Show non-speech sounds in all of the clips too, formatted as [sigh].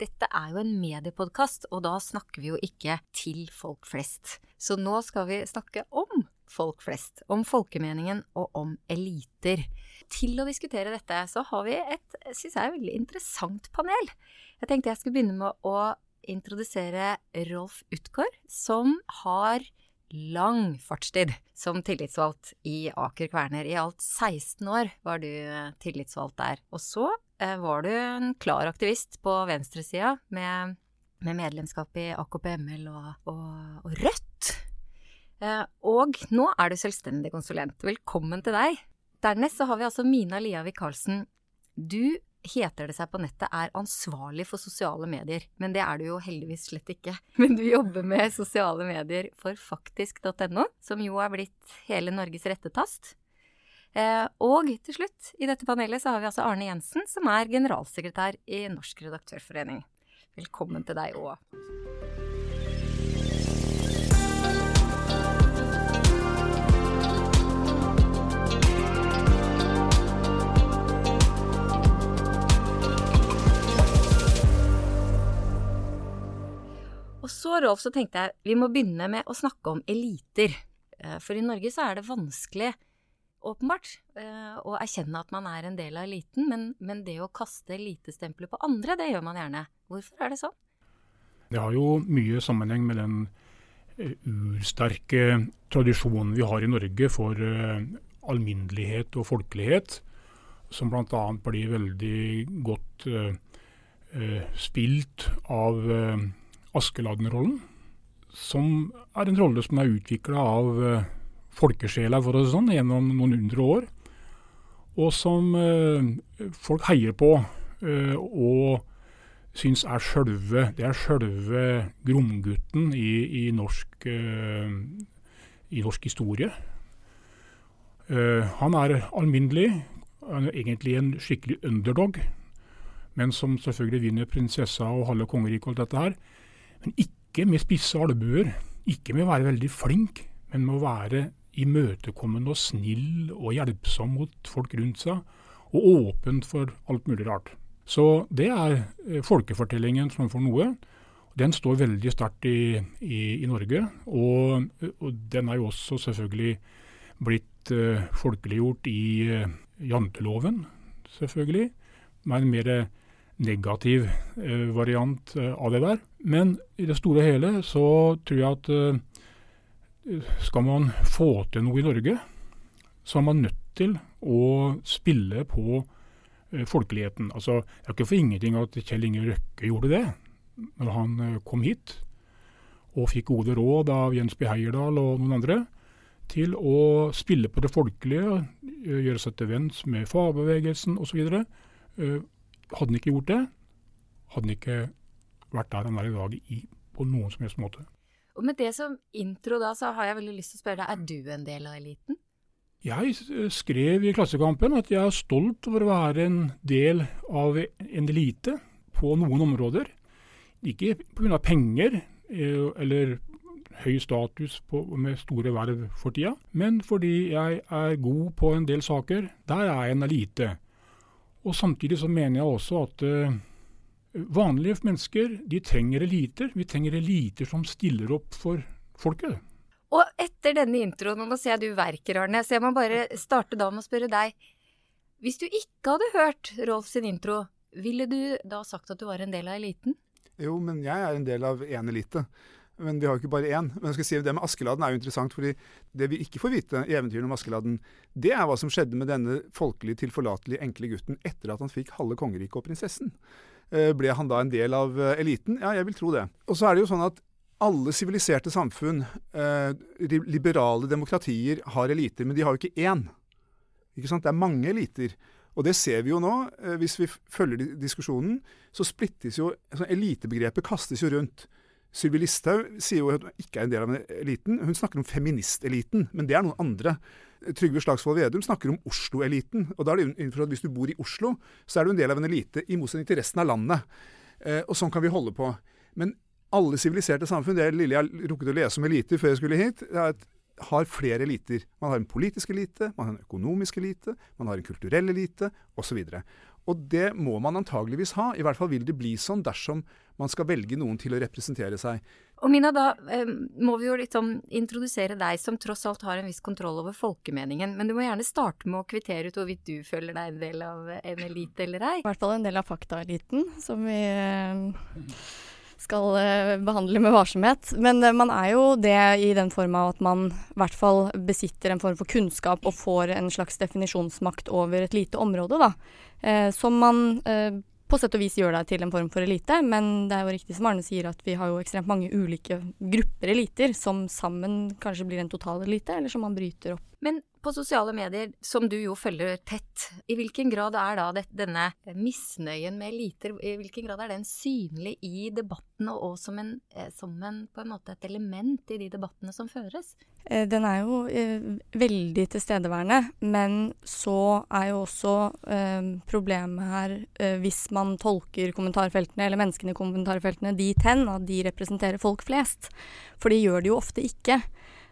dette er jo en mediepodkast, og da snakker vi jo ikke til folk flest. Så nå skal vi snakke om folk flest, om folkemeningen og om eliter. Til å diskutere dette så har vi et, syns jeg, veldig interessant panel. Jeg tenkte jeg skulle begynne med å introdusere Rolf Utgaard, som har lang fartstid som tillitsvalgt i Aker Kværner. I alt 16 år var du tillitsvalgt der. Og så var du en klar aktivist på venstresida med, med medlemskap i AKP-ML og, og, og, Rødt. Eh, og nå er du selvstendig konsulent. Velkommen til deg. Dernest så har vi altså Mina Liavik Karlsen. Du heter det seg på nettet, er ansvarlig for sosiale medier. Men det er du jo heldigvis slett ikke. [laughs] Men du jobber med sosiale medier for faktisk.no, som jo er blitt hele Norges rettetast. Eh, og til slutt, i dette panelet så har vi altså Arne Jensen, som er generalsekretær i Norsk redaktørforening. Velkommen til deg òg. Og så, Rolf, så tenkte jeg vi må begynne med å snakke om eliter. Eh, for i Norge så er det vanskelig, åpenbart, eh, å erkjenne at man er en del av eliten. Men, men det å kaste elitestempelet på andre, det gjør man gjerne. Hvorfor er det sånn? Det har jo mye sammenheng med den eh, ursterke tradisjonen vi har i Norge for alminnelighet og folkelighet, som bl.a. blir veldig godt spilt av Askeladden-rollen, som er en rolle som er utvikla av folkesjela for å si sånn, gjennom noen hundre år. Og som eh, folk heier på eh, og syns er sjølve Det er sjølve Gromgutten i, i, norsk, i norsk historie. han er alminnelig, han er egentlig en skikkelig underdog, men som selvfølgelig vinner prinsessa og halve kongeriket og alt dette her. Men ikke med spisse albuer. Ikke med å være veldig flink, men med å være imøtekommende og snill og hjelpsom mot folk rundt seg, og åpent for alt mulig rart. Så det er eh, folkefortellingen som for noe. Den står veldig sterkt i, i, i, Norge, og, og, den er jo også selvfølgelig blitt uh, folkeliggjort i uh, janteloven, selvfølgelig. Med en mer negativ uh, variant av det der. Men i det store og hele så tror jeg at skal man få til noe i Norge, så er man nødt til å spille på uh, folkeligheten. Altså, Det er ikke for ingenting at Kjell Inge Røkke gjorde det når han uh, kom hit og fikk gode råd av Jens B. Heierdal og noen andre til å spille på det folkelige, gjøre seg til venns med fagbevegelsen osv. Hadde han ikke gjort det, hadde han ikke vært der han er i dag i, på noen som helst måte. Og Med det som intro da, så har jeg veldig lyst til å spørre deg, er du en del av eliten? Jeg skrev i Klassekampen at jeg er stolt over å være en del av en elite på noen områder. Ikke pga. penger eh, eller høy status på, med store verv for tida, men fordi jeg er god på en del saker. Der er jeg en elite. Og Samtidig så mener jeg også at uh, Vanlige mennesker de trenger eliter. Vi trenger eliter som stiller opp for folket. Og etter denne introen, og nå ser jeg du verker, Arne, så jeg må bare starte da med å spørre deg. Hvis du ikke hadde hørt Rolf sin intro, ville du da sagt at du var en del av eliten? Jo, men jeg er en del av én elite. Men vi har jo ikke bare én. Men jeg skal si Det med Askeladden er jo interessant, fordi det vi ikke får vite i eventyrene om Askeladden, det er hva som skjedde med denne folkelig tilforlatelige, enkle gutten etter at han fikk halve kongeriket og prinsessen. Eh, ble han da en del av eh, eliten? Ja, jeg vil tro det. Og så er det jo sånn at alle siviliserte samfunn, eh, liberale demokratier, har eliter, men de har jo ikke én. Ikke sant? Det er mange eliter. Og det ser vi jo nå. Hvis vi følger diskusjonen, så splittes jo altså Elitebegrepet kastes jo rundt. Sylvi Listhaug sier jo at hun ikke er en del av eliten. Hun snakker om feministeliten, men det er noen andre. Trygve Slagsvold Vedum snakker om Oslo-eliten. og da er det innenfor at Hvis du bor i Oslo, så er du en del av en elite, i motsetning til resten av landet. Eh, og sånn kan vi holde på. Men alle siviliserte samfunn, det lille jeg rukket å lese om eliter før jeg skulle hit, har flere eliter. Man har en politisk elite, man har en økonomisk elite, man har en kulturell elite osv. Og det må man antageligvis ha. I hvert fall vil det bli sånn dersom man skal velge noen til å representere seg. Og Mina, da eh, må vi jo liksom introdusere deg som tross alt har en viss kontroll over folkemeningen. Men du må gjerne starte med å kvittere ut hvorvidt du føler deg en del av en elite eller ei. I hvert fall en del av faktaeliten, som vi eh, skal eh, behandle med varsomhet. Men man er jo det i den form av at man i hvert fall besitter en form for kunnskap og får en slags definisjonsmakt over et lite område, da. som man på sett og vis gjør deg til en form for elite, men det er jo riktig som Arne sier at vi har jo ekstremt mange ulike grupper eliter som sammen kanskje blir en total elite, eller som man bryter opp. Men på sosiale medier, som du jo følger tett, i hvilken grad er da det, denne misnøyen med eliter, i hvilken grad er den synlig i debattene og som, en, eh, som en, en et element i de debattene som føres? Eh, den er jo eh, veldig tilstedeværende, men så er jo også eh, problemet her eh, hvis man tolker kommentarfeltene eller menneskene i kommentarfeltene dit hen at de representerer folk flest. For de gjør det jo ofte ikke.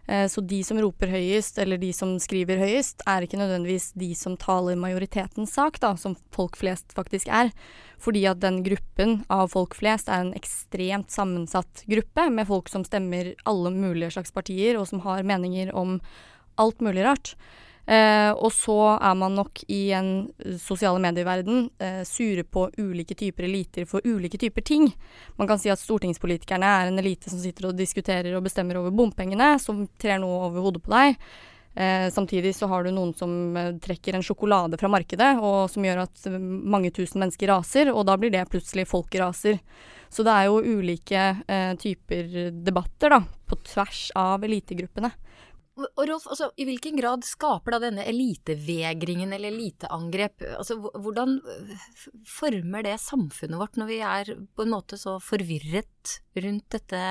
Eh, så de som roper høyest, eller de som skriver høyest, er ikke nødvendigvis de som taler majoritetens sak, da, som folk flest faktisk er. Fordi at den gruppen av folk flest er en ekstremt sammensatt gruppe, med folk som stemmer alle mulige slags partier, og som har meninger om alt mulig rart. Eh, og så er man nok i en eh, sosiale medieverden eh, sure på ulike typer eliter for ulike typer ting. Man kan si at stortingspolitikerne er en elite som sitter og diskuterer og bestemmer over bompengene, som trer noe over hodet på deg. Eh, samtidig så har du noen som eh, trekker en sjokolade fra markedet, og som gjør at mange tusen mennesker raser, og da blir det plutselig folkeraser. Så det er jo ulike eh, typer debatter, da, på tvers av elitegruppene. Og Rolf, altså, I hvilken grad skaper da denne elitevegringen eller eliteangrep altså, Hvordan former det samfunnet vårt når vi er på en måte så forvirret rundt dette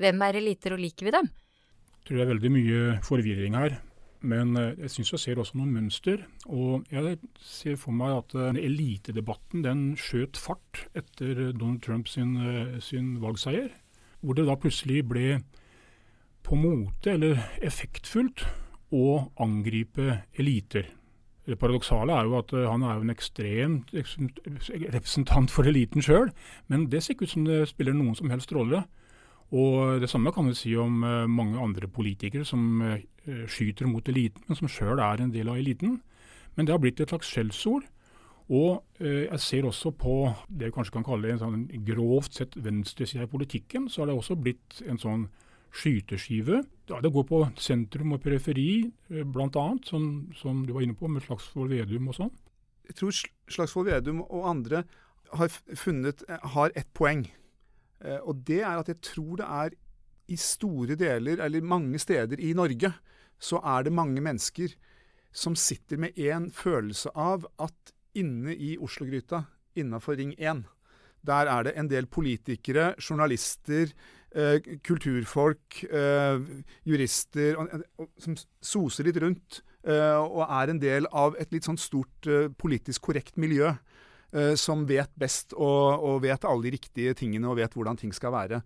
Hvem er eliter, og liker vi dem? Jeg tror det er veldig mye forvirring her. Men øh, jeg syns jeg ser også noen mønster. Og jeg ser for meg at øh, elitedebatten den skjøt fart etter Donald Trumps sin, sin valgseier. Hvor det da plutselig ble på mote eller effektfullt å angripe eliter. Det paradoksale er jo at uh, han er jo en ekstrem representant for eliten sjøl, men det ser ikke ut som det spiller noen som helst rolle. Og Det samme kan vi si om uh, mange andre politikere som uh, skyter mot eliten, men som sjøl er en del av eliten. Men det har blitt et slags skjellsord. Og jeg ser også på det vi kanskje kan kalle en sånn grovt sett venstreside i politikken, så har det også blitt en sånn skyteskive. Ja, det går på sentrum og periferi, eh, bl.a., som, som du var inne på, med Slagsvold Vedum og sånn. Jeg tror Slagsvold Vedum og andre har funnet eh, har ett poeng. Eh, og det er at jeg tror det er i store deler, eller mange steder i Norge, så er det mange mennesker som sitter med en følelse av at inne i Oslo-gryta, innafor Ring 1, der er det en del politikere, journalister, kulturfolk, eh, jurister, som soser litt rundt. Eh, og er en del av et litt sånn stort politisk korrekt miljø. som vet best og, og, vet alle de riktige tingene og vet hvordan ting skal være.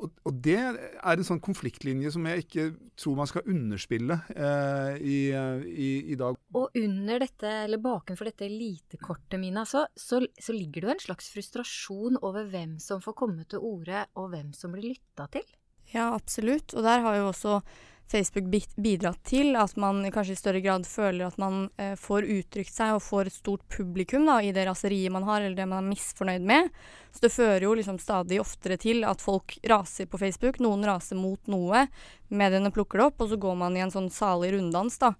Og, Det er en sånn konfliktlinje som jeg ikke tror man skal underspille eh, i, i, i, dag. Under dette, eller bakenfor dette elitekortet, Mina, så, så, så, ligger det jo en slags frustrasjon over hvem som får komme til orde, og hvem som blir lytta til? Ja, absolutt. Og der har jo også Facebook bidratt til at man kanskje i større grad føler at man eh, får uttrykt seg og får et stort publikum da, i det raseriet man har, eller det man er misfornøyd med. Så det fører jo liksom stadig oftere til at folk raser på Facebook. Noen raser mot noe, mediene plukker det opp, og så går man i en sånn salig runddans, da.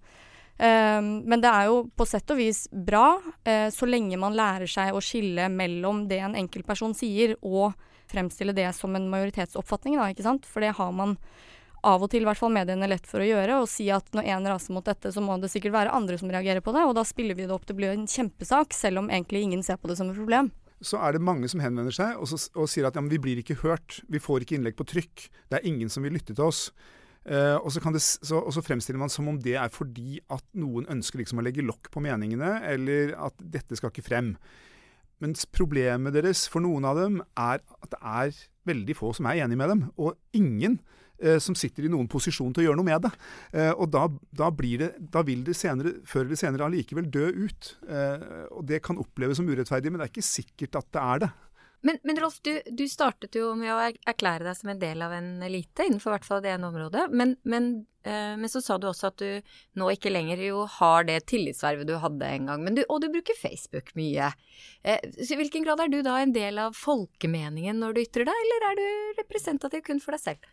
Um, men det er jo på sett og vis bra, uh, så lenge man lærer seg å skille mellom det en enkeltperson sier, og fremstille det som en majoritetsoppfatning, da, ikke sant. For det har man av og til i hvert fall mediene lett for å gjøre, og si at når én raser mot dette, så må det sikkert være andre som reagerer på det, og da spiller vi det opp til å bli en kjempesak, selv om egentlig ingen ser på det som et problem. Så er det mange som henvender seg og, så, og sier at ja, vi blir ikke hørt, vi får ikke innlegg på trykk, det er ingen som vil lytte til oss. Uh, og, så det, så, og, så fremstiller man som om det er fordi at noen ønsker liksom å legge lokk på meningene, eller at dette skal ikke frem. Mens problemet deres for noen av dem er at det er veldig få som er enig med dem. Og ingen uh, som sitter i noen posisjon til å gjøre noe med det. Uh, og da, da, det, da, vil det senere, før eller senere allikevel dø ut. Og det kan oppleves som urettferdig, men det er ikke sikkert at det er det. Men, men Rolf, du, du, startet jo med å erklære deg som en del av en elite, innenfor hvert fall det ene området. Men, men, eh, men, så sa du også at du nå ikke lenger jo har det tillitsvervet du hadde en gang. Du, og du bruker Facebook mye. Eh, så I hvilken grad er du da en del av folkemeningen når du ytrer deg, eller er du representativ kun for deg selv?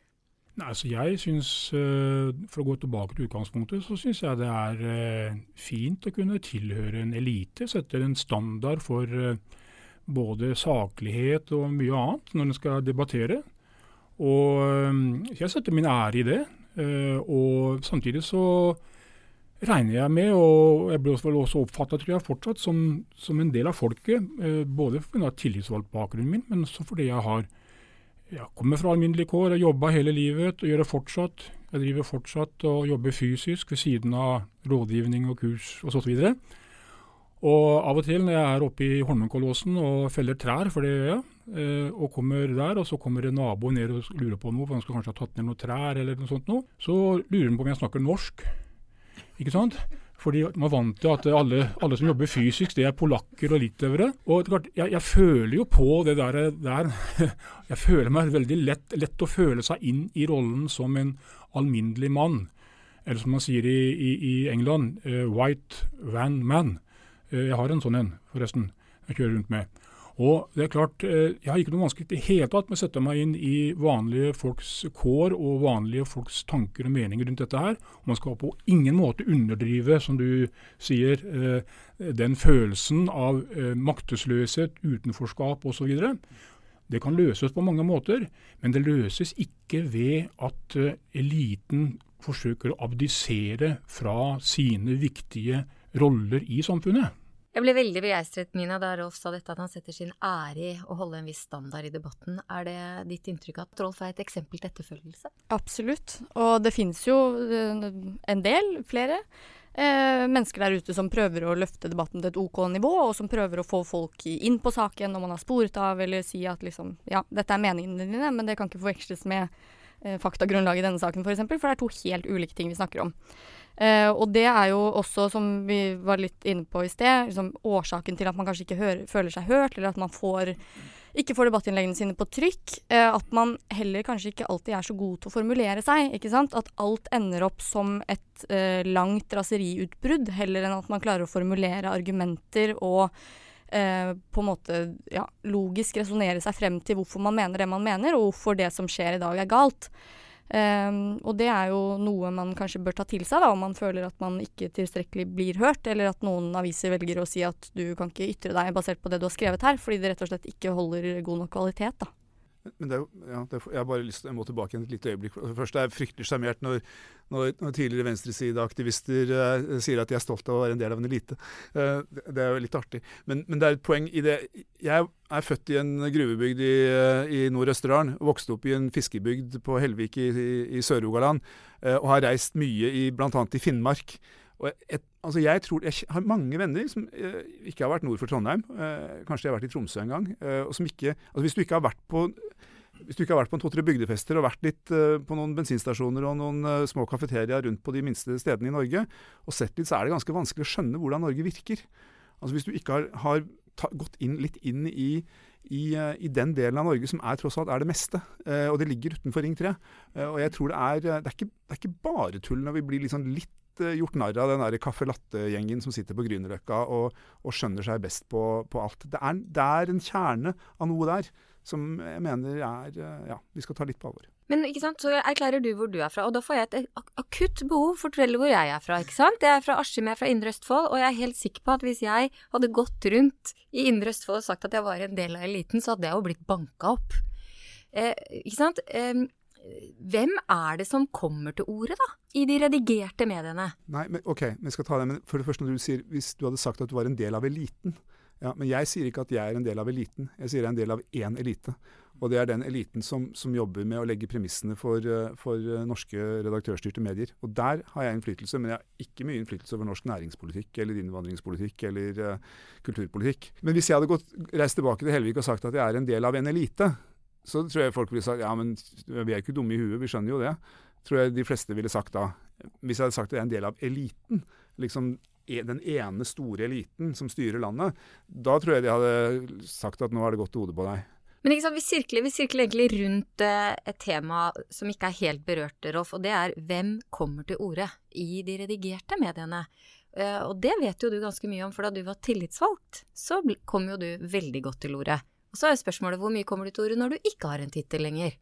Nei, altså jeg synes, eh, For å gå tilbake til utgangspunktet, så syns jeg det er eh, fint å kunne tilhøre en elite. Sette en standard for eh, både saklighet og mye annet når en skal debattere. Og eh, jeg setter min ære i det. Eh, og samtidig så regner jeg med, og jeg blir også oppfatta fortsatt som, som, en del av folket, eh, både pga. tillitsvalgtbakgrunnen min, men også fordi jeg har jeg kommer fra alminnelige kår, har jobba hele livet og gjør det fortsatt. Jeg driver fortsatt og jobber fysisk ved siden av rådgivning og kurs osv. Og, så og av og til når jeg er oppe i Holmenkollåsen og feller trær, for det gjør jeg, eh, og kommer der, og så kommer en nabo ned og lurer på noe, for han skal kanskje ha tatt ned noen trær eller noe sånt noe, så lurer han på om jeg snakker norsk. Ikke sant? Fordi man er vant til at alle, alle, som jobber fysisk, det er polakker og litauere. Og jeg, jeg, føler jo på det der, der. [laughs] Jeg føler meg veldig lett, lett å føle seg inn i rollen som en alminnelig mann. Eller som man sier i, i, i England, uh, white van man. Eh, jeg har en sånn en, forresten, jeg kjører rundt med. Og det er klart, eh, Jeg har ikke noe vanskelig i hele tatt med å sette meg inn i vanlige folks kår og vanlige folks tanker og meninger rundt dette her. Og man skal på ingen måte underdrive, som du sier, eh, den følelsen av maktesløshet, utenforskap osv. Det kan løses på mange måter, men det løses ikke ved at eliten forsøker å abdisere fra sine viktige roller i samfunnet. Jeg ble veldig begeistret, Mina, da Rolf sa dette, at han setter sin ære i å holde en viss standard i debatten. Er det ditt inntrykk at Rolf er et eksempel til etterfølgelse? Absolutt. Og det finnes jo eh, en del, flere, eh, mennesker der ute som prøver å løfte debatten til et OK nivå, og som prøver å få folk inn på saken når man har sporet av, eller si at liksom ja, dette er meningene dine, men det kan ikke forveksles med eh, faktagrunnlaget i denne saken, f.eks., for, eksempel, for det er to helt ulike ting vi snakker om. Uh, og det er jo også, som vi var litt inne på i sted, liksom årsaken til at man kanskje ikke hører, føler seg hørt, eller at man får, ikke får debattinnleggene sine på trykk. Eh, at man heller kanskje ikke alltid er så god til å formulere seg. ikke sant? At alt ender opp som et eh, langt raseriutbrudd, heller enn at man klarer å formulere argumenter og på en måte ja, logisk resonnere seg frem til hvorfor man mener det man mener, og hvorfor det som skjer i dag, er galt. Um, og det er jo noe man kanskje bør ta til seg, da, om man føler at man ikke tilstrekkelig blir hørt, eller at noen aviser velger å si at du kan ikke ytre deg basert på det du har skrevet her, fordi det rett og slett ikke holder god nok kvalitet. da. Men det er jo, ja, det er, jeg har bare lyst til, jeg må tilbake igjen et lite øyeblikk. Først det er fryktelig sjarmert når, når, når, tidligere venstresideaktivister uh, sier at de er stolt av å være en del av en elite. Uh, det, det, er jo litt artig. Men, men, det er et poeng i det Jeg er født i en gruvebygd i, uh, i Nord-Østerdalen. Vokste opp i en fiskebygd på Helvik i, i, i Sør-Rogaland. og har reist mye i bl.a. i Finnmark. Og et, altså jeg, tror, jeg har mange venner som eh, ikke har vært nord for Trondheim. Eh, kanskje de har vært i Tromsø en gang. Eh, og som ikke, altså hvis du ikke har vært på hvis du ikke har vært på en to-tre bygdefester og vært litt uh, på noen bensinstasjoner og noen uh, små kafeteriaer rundt på de minste stedene i Norge, og sett litt, så er det ganske vanskelig å skjønne hvordan Norge virker. Altså Hvis du ikke har, har ta, gått inn, litt inn i, i, uh, i, den delen av Norge som er tross alt er det meste, og det ligger utenfor Ring 3. og jeg tror det er, det er, ikke, det er ikke bare tull når vi blir liksom litt Eh, gjort narr av den der caffè latte-gjengen som sitter på Grünerløkka og, og, skjønner seg best på, på alt. Det er, det er, en kjerne av noe der som jeg mener er eh, Ja, vi skal ta litt på alvor. Men ikke sant, så erklærer du hvor du er fra, og da får jeg et akutt behov for å fortelle hvor jeg er fra. ikke sant? Jeg er fra Askim, jeg er fra Indre Østfold, og jeg er helt sikker på at hvis jeg hadde gått rundt i Indre Østfold og sagt at jeg var en del av eliten, så hadde jeg jo blitt banka opp. Eh, ikke sant? Eh, hvem er det som kommer til orde, da? I de redigerte mediene? Nei, men ok, vi skal ta det. Men for det første, når du sier hvis du hadde sagt at du var en del av eliten ja, Men jeg sier ikke at jeg er en del av eliten. Jeg sier jeg er en del av én elite. Og det er den eliten som, som jobber med å legge premissene for, eh, for, eh, norske redaktørstyrte medier. Og der har jeg innflytelse, men jeg har ikke mye innflytelse over norsk næringspolitikk eller innvandringspolitikk eller uh, kulturpolitikk. Men hvis jeg hadde gått, reist tilbake til Helvik og sagt at jeg er en del av en elite, så tror jeg folk ville sagt ja, men vi er ikke dumme i huet, vi skjønner jo det. Tror jeg de fleste ville sagt da. Hvis jeg hadde sagt at det er en del av eliten, liksom e, den ene store eliten som styrer landet, da tror jeg de hadde sagt at nå er det godt hode på deg. Men sant, vi sirkler, vi sirkler egentlig rundt eh, et tema som ikke er helt berørt, Rolf, og det er hvem kommer til orde i de redigerte mediene? Eh, og det vet jo du ganske mye om, for da du var tillitsvalgt, så kom jo du veldig godt til orde. Og så er spørsmålet hvor mye kommer du til orde når du ikke har en tittel lenger?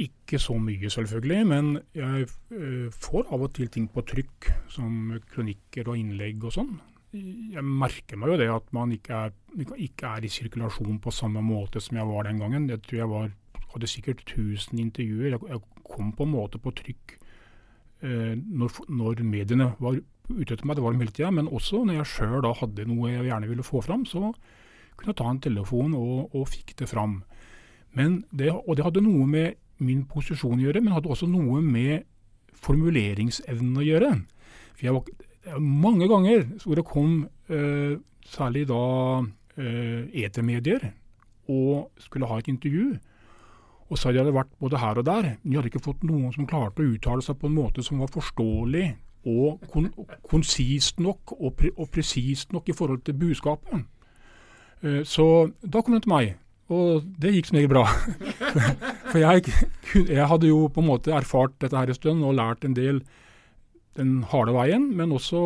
Ikke så mye, selvfølgelig, men jeg eh, får av og til ting på trykk, som kronikker og innlegg og sånn jeg merker meg jo det at man ikke er, ikke er, i sirkulasjon på samme måte som jeg var den gangen. Jeg tror jeg var, hadde sikkert 1000 intervjuer. Jeg, kom på en måte på trykk eh, når, når, mediene var ute etter meg. Det var dem hele tida. Men også når jeg sjøl hadde noe jeg gjerne ville få fram, så kunne ta en telefon og, og fikk det fram. Det, og det hadde noe med min posisjon å gjøre, men hadde også noe med formuleringsevnen å gjøre. For jeg var, mange ganger hvor det kom eh, særlig da eh, etermedier og skulle ha et intervju. Og så hadde det vært både her og der. Men de hadde ikke fått noen som klarte å uttale seg på en måte som var forståelig og kon konsist nok og, pre og presist nok i forhold til budskapet. Eh, så da kom det til meg. Og det gikk som regel bra. [laughs] For jeg, jeg, hadde jo på en måte erfart dette her en stund og lært en del den harde veien, men også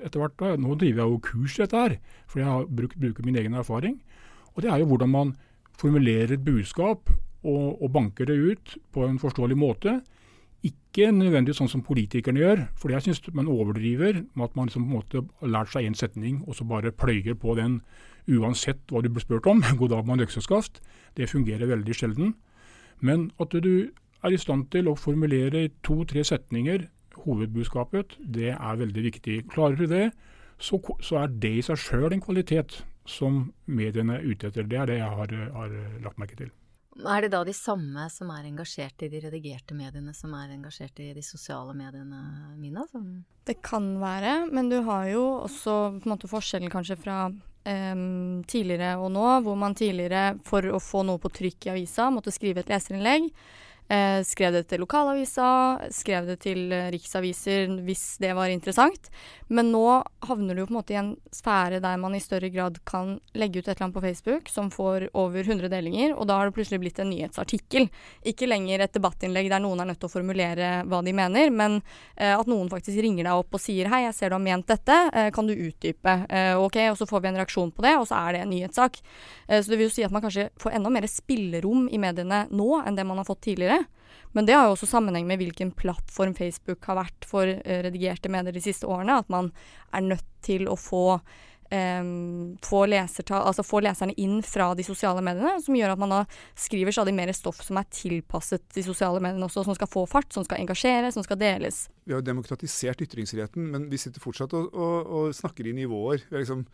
etter hvert da, Nå driver jeg jo kurs i dette her, for jeg har bruker min egen erfaring. Og det er jo hvordan man formulerer et budskap og, og banker det ut på en forståelig måte. Ikke nødvendigvis sånn som politikerne gjør, for jeg syns man overdriver med at man liksom på en måte har lært seg én setning og så bare pløyer på den uansett hva du blir spurt om. [laughs] God dag med en økseskaft. Det fungerer veldig sjelden. Men at du er i stand til å formulere to-tre setninger hovedbudskapet, det er veldig viktig. Klarer du det, så, så er det i seg sjøl en kvalitet som mediene er ute etter. Det er det jeg har, har, lagt merke til. Er det da de samme som er engasjert i de redigerte mediene, som er engasjert i de sosiale mediene, Mina? Som det kan være, men du har jo også på en måte forskjellen kanskje fra tidligere og nå, hvor man tidligere for å få noe på trykk i avisa måtte skrive et leserinnlegg. Eh, skrev det til lokalavisa, skrev det til eh, riksaviser hvis det var interessant. Men nå havner du på en måte i en sfære der man i større grad kan legge ut et eller annet på Facebook som får over 100 delinger, og da har det plutselig blitt en nyhetsartikkel. Ikke lenger et debattinnlegg der noen er nødt til å formulere hva de mener, men eh, at noen faktisk ringer deg opp og sier 'hei, jeg ser du har ment dette, eh, kan du utdype?' Eh, ok, og så får vi en reaksjon på det, og så er det en nyhetssak. Eh, så det vil jo si at man kanskje får enda mer spillerom i mediene nå enn det man har fått tidligere. Men det har jo også sammenheng med hvilken plattform Facebook har vært for uh, redigerte medier de siste årene. At man er nødt til å få, um, få, altså få, leserne inn fra de sosiale mediene, som gjør at man da skriver stadig mer stoff som er tilpasset de sosiale mediene også, som skal få fart, som skal engasjere, som skal deles. Vi har jo demokratisert ytringsfriheten, men vi sitter fortsatt og, og, og snakker i nivåer. Vi har liksom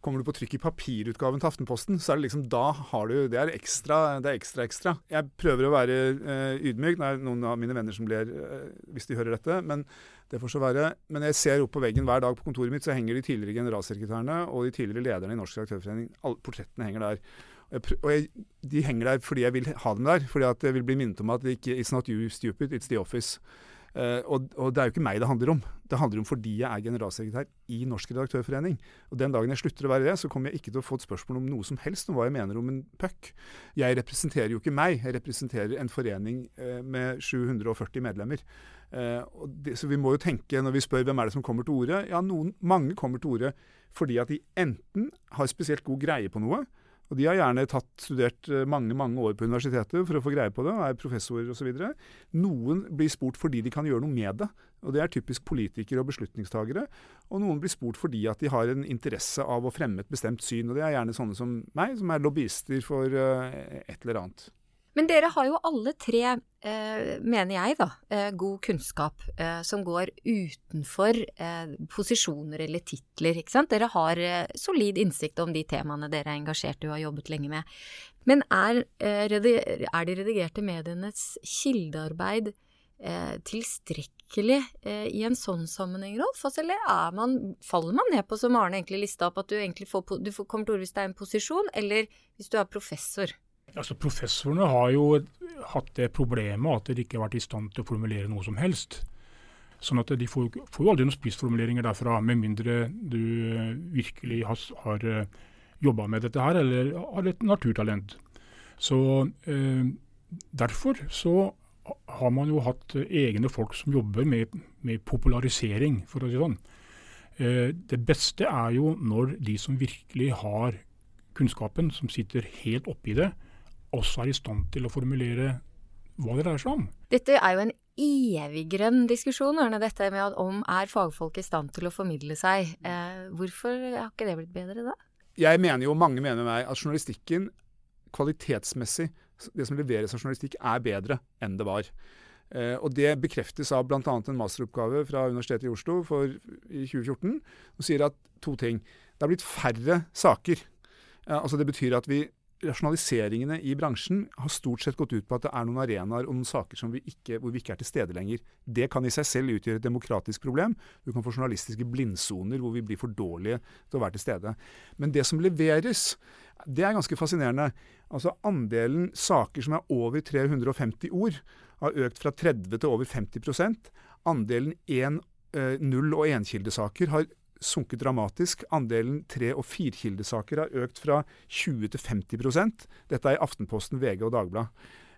Kommer du på trykk i papirutgaven til Aftenposten, så er det liksom da har du Det er ekstra, det er ekstra, ekstra. Jeg prøver å være uh, ydmyk. Det er noen av mine venner som blir uh, hvis de hører dette. Men det får så være. Men jeg ser opp på veggen hver dag på kontoret mitt, så henger de tidligere generalsekretærene og de tidligere lederne i Norsk Redaktørforening. Alle portrettene henger der. Og jeg, de henger der fordi jeg vil ha dem der. Fordi at jeg vil bli minnet om at ikke, it's not you stupid, it's the office. Uh, og, og, det er jo ikke meg det handler om. Det handler om fordi jeg er generalsekretær i Norsk Redaktørforening. Og den dagen jeg slutter å være det, så kommer jeg ikke til å få et spørsmål om noe som helst om hva jeg mener om en puck. Jeg representerer jo ikke meg, jeg representerer en forening uh, med 740 medlemmer. Uh, det, så vi må jo tenke, når vi spør hvem er det som kommer til orde, ja, noen, mange kommer til orde fordi at de enten har spesielt god greie på noe, og De har gjerne tatt, studert eh, mange mange år på universitetet for å få greie på det, og er professorer osv. Noen blir spurt fordi de kan gjøre noe med det. og Det er typisk politikere og beslutningstagere. Og noen blir spurt fordi at de har en interesse av å fremme et bestemt syn. og Det er gjerne sånne som meg, som er lobbyister for uh, et eller annet. Men dere har jo alle tre, eh, mener jeg da, eh, god kunnskap eh, som går utenfor posisjoner eller titler, ikke sant. Dere har solid innsikt om de temaene dere er engasjert i og har jobbet lenge med. Men er, er de redigerte medienes kildearbeid tilstrekkelig i en sånn sammenheng, Rolf? Altså, eller man, faller man ned på, som Arne egentlig lista opp, at du får, du kommer til ord hvis det er en posisjon, eller hvis du er professor? Altså, professorene har jo hatt det problemet at de ikke har vært i stand til å formulere noe som helst. Sånn at de får, får jo aldri noen spissformuleringer derfra, med mindre du virkelig har, har jobba med dette her, eller har et naturtalent. Så eh, derfor så har man jo hatt egne folk som jobber med, med popularisering, for å si det sånn. Eh, det beste er jo når de som virkelig har kunnskapen, som sitter helt oppi det, også er i stand til å formulere hva det dreier seg om. Dette er jo en evig grønn diskusjon, Arne, dette med om er fagfolk i stand til å formidle seg. Eh, hvorfor har ikke det blitt bedre da? Jeg mener jo, mange mener meg, at journalistikken kvalitetsmessig, det som leveres av journalistikk, er bedre enn det var. Eh, og Det bekreftes av bl.a. en masteroppgave fra Universitetet i Oslo for, i 2014, som sier at to ting. Det har blitt færre saker. Eh, altså Det betyr at vi rasjonaliseringene i bransjen har stort sett gått ut på at det er noen arenaer og noen saker vi ikke, hvor vi ikke er til stede lenger. Det kan i seg selv utgjøre et demokratisk problem. Du kan få journalistiske blindsoner hvor vi blir for dårlige til å være til stede. Men det som leveres, det er ganske fascinerende. Altså Andelen saker som er over 350 ord, har økt fra 30 til over 50% Andelen 1, 0- og enkildesaker har sunket dramatisk. Andelen tre- og firkildesaker har økt fra 20 til 50 Dette er i Aftenposten, VG og Dagbladet.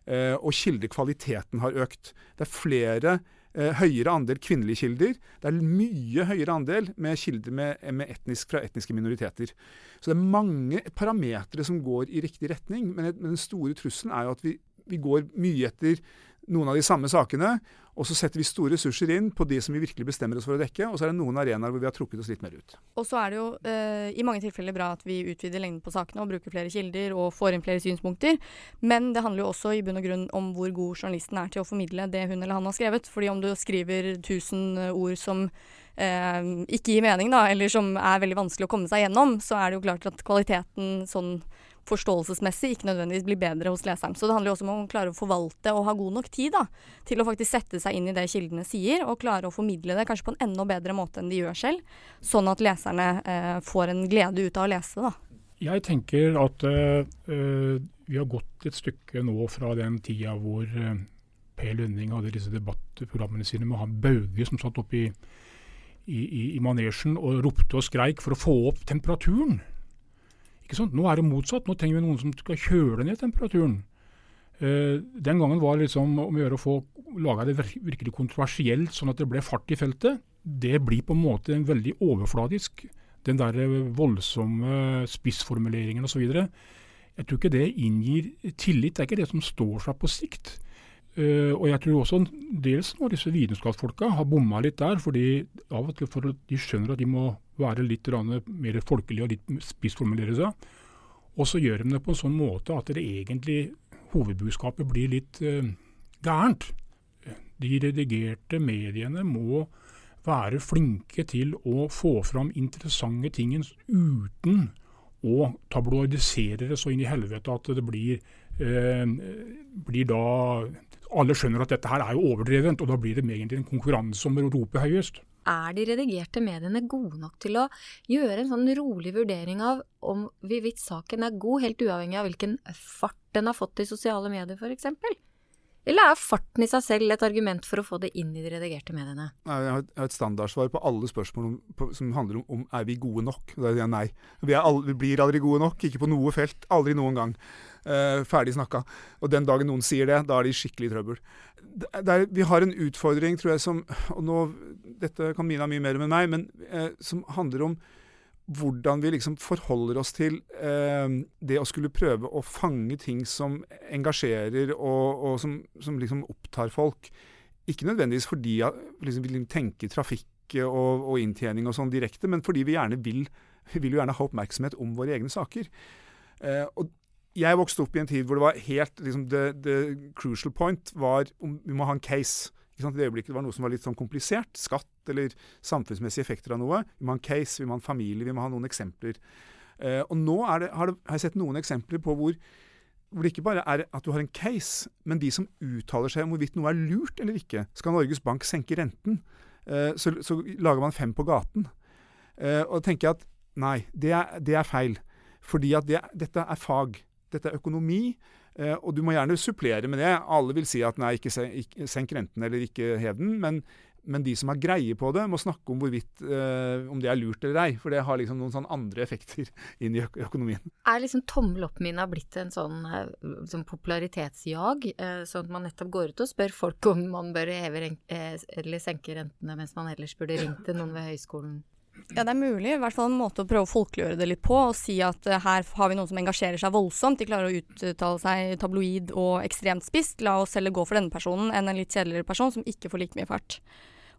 Eh, og kildekvaliteten har økt. Det er flere eh, høyere andel kvinnelige kilder. Det er mye høyere andel med kilder med, med etnisk, fra etniske minoriteter. Så det er mange parametere som går i riktig retning. Men, men den store trusselen er jo at vi, vi går mye etter noen av de samme sakene, og så setter vi store ressurser inn på de som vi virkelig bestemmer oss for å dekke, og så er det noen arenaer hvor vi har trukket oss litt mer ut. Og så er det jo eh, i mange tilfeller bra at vi utvider lengden på sakene og bruker flere kilder og får inn flere synspunkter, men det handler jo også i bunn og grunn om hvor god journalisten er til å formidle det hun eller han har skrevet. Fordi om du skriver 1000 ord som eh, ikke gir mening, da, eller som er veldig vanskelig å komme seg gjennom, så er det jo klart at kvaliteten sånn forståelsesmessig ikke nødvendigvis blir bedre hos leseren. Så det handler jo også om å klare å forvalte og ha god nok tid da, til å faktisk sette seg inn i det kildene sier, og klare å formidle det kanskje på en enda bedre måte enn de gjør selv, sånn at leserne eh, får en glede ut av å lese det. Jeg tenker at eh, vi har gått et stykke nå fra den tida hvor eh, Per Lønning hadde disse debattprogrammene sine med han Bauge som satt oppe i, i, i, i manesjen og ropte og skreik for å få opp temperaturen. Nå er det motsatt. Nå trenger vi noen som skal kjøle ned temperaturen. Uh, den gangen var det liksom om å gjøre å få laga det virkelig kontroversielt, sånn at det ble fart i feltet. Det blir på en måte en veldig overfladisk. Den der voldsomme spissformuleringen osv. Jeg tror ikke det inngir tillit. Det er ikke det som står seg på sikt. Uh, og jeg tror også dels når disse vitenskapsfolka har bomma litt der, fordi av og til for de skjønner at de må være litt mer folkelige og litt spissformulere seg. Og så gjør de det på en sånn måte at det egentlig hovedbudskapet blir litt uh, gærent. De redigerte mediene må være flinke til å få fram interessante ting uten å tabloidisere det så inn i helvete at det blir, eh, blir da Alle skjønner at dette her er jo overdrevent, og da blir det egentlig en konkurranse om å rope høyest er de redigerte mediene gode nok til å gjøre en sånn rolig vurdering av om hvorvidt saken er god, helt uavhengig av hvilken fart den har fått i sosiale medier, f.eks.? Eller er farten i seg selv et argument for å få det inn i de redigerte mediene? Jeg har et standardsvar på alle spørsmål som handler om, om er vi gode nok. Da sier jeg nei. Vi, alle, vi, blir aldri gode nok. Ikke på noe felt. Aldri noen gang. Uh, ferdig snakka. Og den dagen noen sier det, da er de skikkelig trøbbel. Der, vi har en utfordring, tror jeg, som Og nå, dette kan Mina mye mer enn meg, men uh, som handler om hvordan vi liksom forholder oss til eh, det å skulle prøve å fange ting som engasjerer og, og som, som, liksom opptar folk. Ikke nødvendigvis fordi liksom, vi tenker trafikk og, og, inntjening og sånn direkte, men fordi vi gjerne vil, vi vil jo gjerne ha oppmerksomhet om våre egne saker. Eh, og jeg vokste opp i en tid hvor det var helt liksom, the, the crucial point var om vi må ha en case. I det øyeblikket det var noe som var litt sånn komplisert, skatt eller samfunnsmessige effekter av noe. Vi må ha en case, vi må ha en familie, vi må ha noen eksempler. Uh, og nå det, har, det, har, jeg sett noen eksempler på hvor, hvor, det ikke bare er at du har en case, men de som uttaler seg om hvorvidt noe er lurt eller ikke. Skal Norges Bank senke renten, uh, så, så, lager man fem på gaten. Uh, og da tenker jeg at nei, det er, det er feil. Fordi at det, dette er fag. Dette er økonomi. Eh, og du må gjerne supplere med det. Alle vil si at nei, ikke senk renten eller ikke hev den. Men, men, de som har greie på det, må snakke om hvorvidt eh, om det er lurt eller ei. For det har liksom noen sånn andre effekter [laughs] inn i økonomien. Er liksom tommel opp-min har blitt en sånn, eh, sånn popularitetsjag? Eh, sånn at man nettopp går ut og spør folk om man bør heve eller senke rentene, mens man ellers burde ringt til noen ved høyskolen? Ja, det er mulig. I hvert fall en måte å prøve å folkeliggjøre det litt på. Og si at uh, her har vi noen som engasjerer seg voldsomt. De klarer å uttale seg tabloid og ekstremt spisst. La oss heller gå for denne personen enn en litt kjedeligere person som ikke får like mye fart.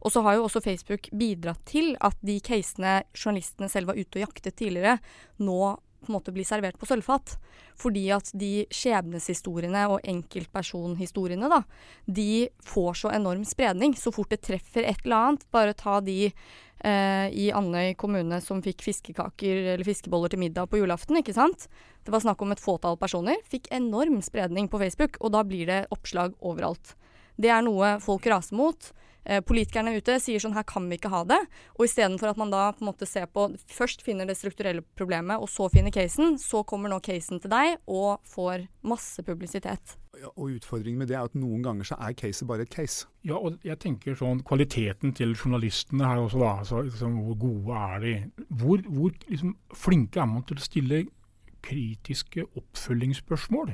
Og så har jo også Facebook bidratt til at de casene journalistene selv var ute og jaktet tidligere, nå på en måte blir servert på sølvfat. Fordi at de skjebneshistoriene og enkeltpersonhistoriene, da, de får så enorm spredning. Så fort det treffer et eller annet, bare ta de eh, i Andøy kommune som fikk fiskekaker eller fiskeboller til middag på julaften, ikke sant. Det var snakk om et fåtall personer. Fikk enorm spredning på Facebook, og da blir det oppslag overalt. Det er noe folk raser mot. Eh, politikerne ute sier sånn her kan vi ikke ha det. Og istedenfor at man da på en måte ser på Først finner det strukturelle problemet, og så finner casen. Så kommer nå casen til deg og får masse publisitet. Ja, og utfordringen med det er at noen ganger så er caset bare et case. Ja, og jeg tenker sånn kvaliteten til journalistene her også, da. Altså, liksom, hvor gode er de? Hvor, hvor liksom, flinke er man til å stille kritiske oppfølgingsspørsmål?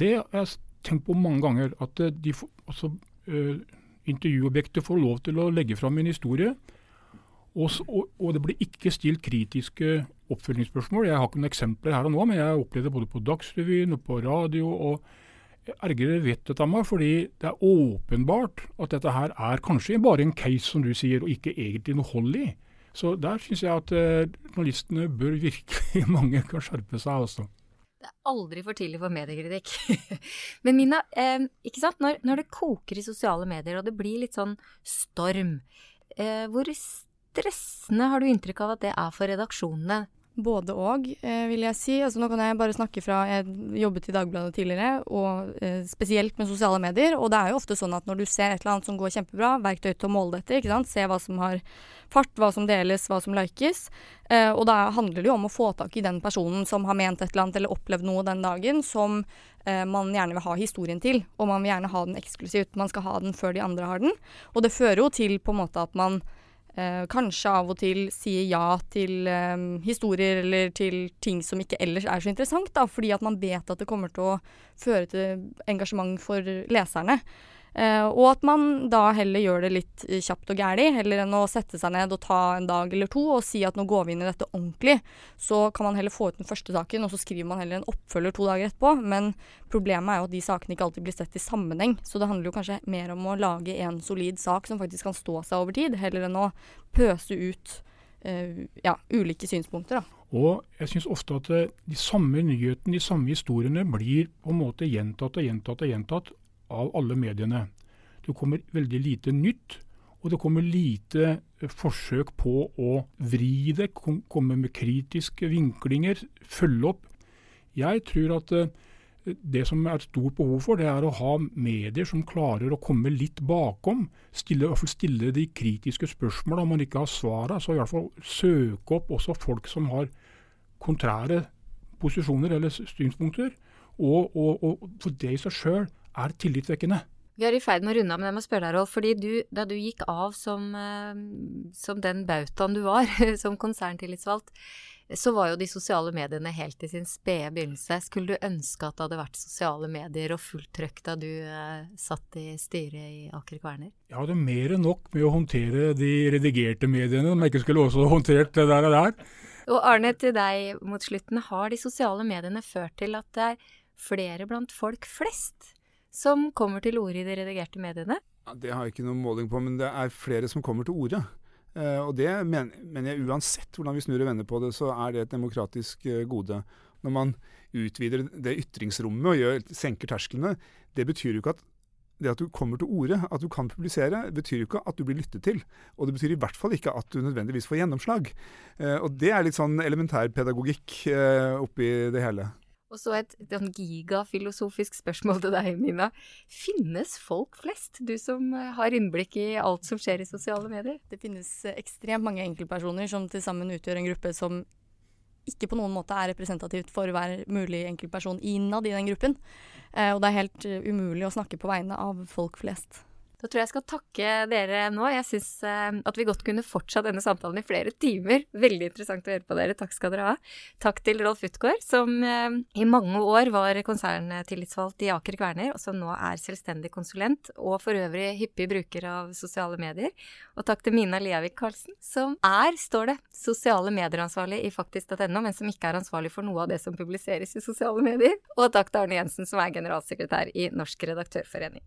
Det har jeg tenkt på mange ganger. At de, altså, øh, intervjuobjektet får lov til å legge fram en historie. Og, og, det blir ikke stilt kritiske oppfølgingsspørsmål. Jeg har ikke noen eksempler her og nå, men jeg har opplevd det både på Dagsrevyen og på radio. og Ergere vet dette meg, fordi det er åpenbart at dette her er kanskje bare en case, som du sier, og ikke egentlig noe hold i. Så der syns jeg at eh, journalistene bør virkelig [laughs] mange kan skjerpe seg. altså. Det er aldri for tidlig for mediekritikk. [laughs] Men Mina, eh, ikke sant? Når, når, det koker i sosiale medier og det blir litt sånn storm, eh, hvor stressende har du inntrykk av at det er for redaksjonene? Både og, eh, vil jeg si. Altså, nå kan jeg bare snakke fra Jeg jobbet i Dagbladet tidligere, og eh, spesielt med sosiale medier. Og det er jo ofte sånn at når du ser et eller annet som går kjempebra, verktøy til å måle dette, ikke sant. Se hva som har fart, hva som deles, hva som likes. Eh, og da handler det jo om å få tak i den personen som har ment et eller annet eller opplevd noe den dagen som eh, man gjerne vil ha historien til. Og man vil gjerne ha den eksklusivt. Man skal ha den før de andre har den. Og det fører jo til på en måte at man eh, kanskje av og til sier ja til eh, historier eller til ting som ikke ellers er så interessant, da, fordi at man vet at det kommer til å føre til engasjement for leserne. Uh, og at man da heller gjør det litt kjapt og gæli, heller enn å sette seg ned og ta en dag eller to og si at nå går vi inn i dette ordentlig. Så kan man heller få ut den første saken, og så skriver man heller en oppfølger to dager etterpå. Men problemet er jo at de sakene ikke alltid blir sett i sammenheng. Så det handler jo kanskje mer om å lage en solid sak som faktisk kan stå seg over tid, heller enn å pøse ut uh, ja, ulike synspunkter. da. Og jeg syns ofte at eh, de samme nyhetene, de samme historiene, blir på en måte gjentatt og gjentatt og gjentatt av alle mediene. Det kommer veldig lite nytt, og det kommer lite eh, forsøk på å vri det, komme med kritiske vinklinger, følge opp. Jeg tror at eh, det som er et stort behov for, det er å ha medier som klarer å komme litt bakom. Stille, stille de kritiske spørsmålene om man ikke har svaret. Så i hvert fall søke opp også folk som har kontrære posisjoner eller synspunkter. Og, og, og for det i seg sjøl er tillitvekkende. Vi er i ferd med å runde av, men jeg må spørre deg, Rolf. fordi du, Da du gikk av som, eh, som den bautaen du var, [laughs] som konserntillitsvalgt, så var jo de sosiale mediene helt i sin spede begynnelse. Skulle du ønske at det hadde vært sosiale medier og fullt trøkk da du eh, satt i styret i Aker Kværner? Jeg hadde mer enn nok med å håndtere de redigerte mediene, om jeg ikke skulle også håndtert det der og der. Og Arne, til deg mot slutten. Har de sosiale mediene ført til at det er flere blant folk flest som kommer til orde i de redigerte mediene? Ja, det har jeg ikke noen måling på, men det er flere som kommer til orde. Uh, og det mener, mener jeg uansett hvordan vi snur og vender på det, så er det et demokratisk uh, gode. Når man utvider det ytringsrommet og gjør, senker tersklene, det betyr jo ikke at det at du kommer til orde, at du kan publisere, betyr jo ikke at du blir lyttet til. Og det betyr i hvert fall ikke at du nødvendigvis får gjennomslag. Uh, og det er litt sånn elementærpedagogikk uh, oppi det hele. Og så et, et gigafilosofisk spørsmål til deg, Mina. Finnes folk flest, du som eh, har innblikk i alt som skjer i sosiale medier? Det finnes eh, ekstremt mange enkeltpersoner som til sammen utgjør en gruppe som ikke på noen måte er representativt for hver mulig enkeltperson innad i den gruppen. Eh, og det er helt umulig å snakke på vegne av folk flest. Da tror jeg jeg skal takke dere nå. Jeg syns eh, at vi godt kunne fortsatt denne samtalen i flere timer. Veldig interessant å høre på dere. Takk skal dere ha. Takk til Rolf Utgaard, som eh, i mange år var konserntillitsvalgt i Aker Kværner, og som nå er selvstendig konsulent, og for øvrig hyppig bruker av sosiale medier. Og takk til Mina Liavik Karlsen, som er, står det, sosiale medieransvarlig i faktisk.no, men som ikke er ansvarlig for noe av det som publiseres i sosiale medier. Og takk til Arne Jensen, som er generalsekretær i Norsk redaktørforening.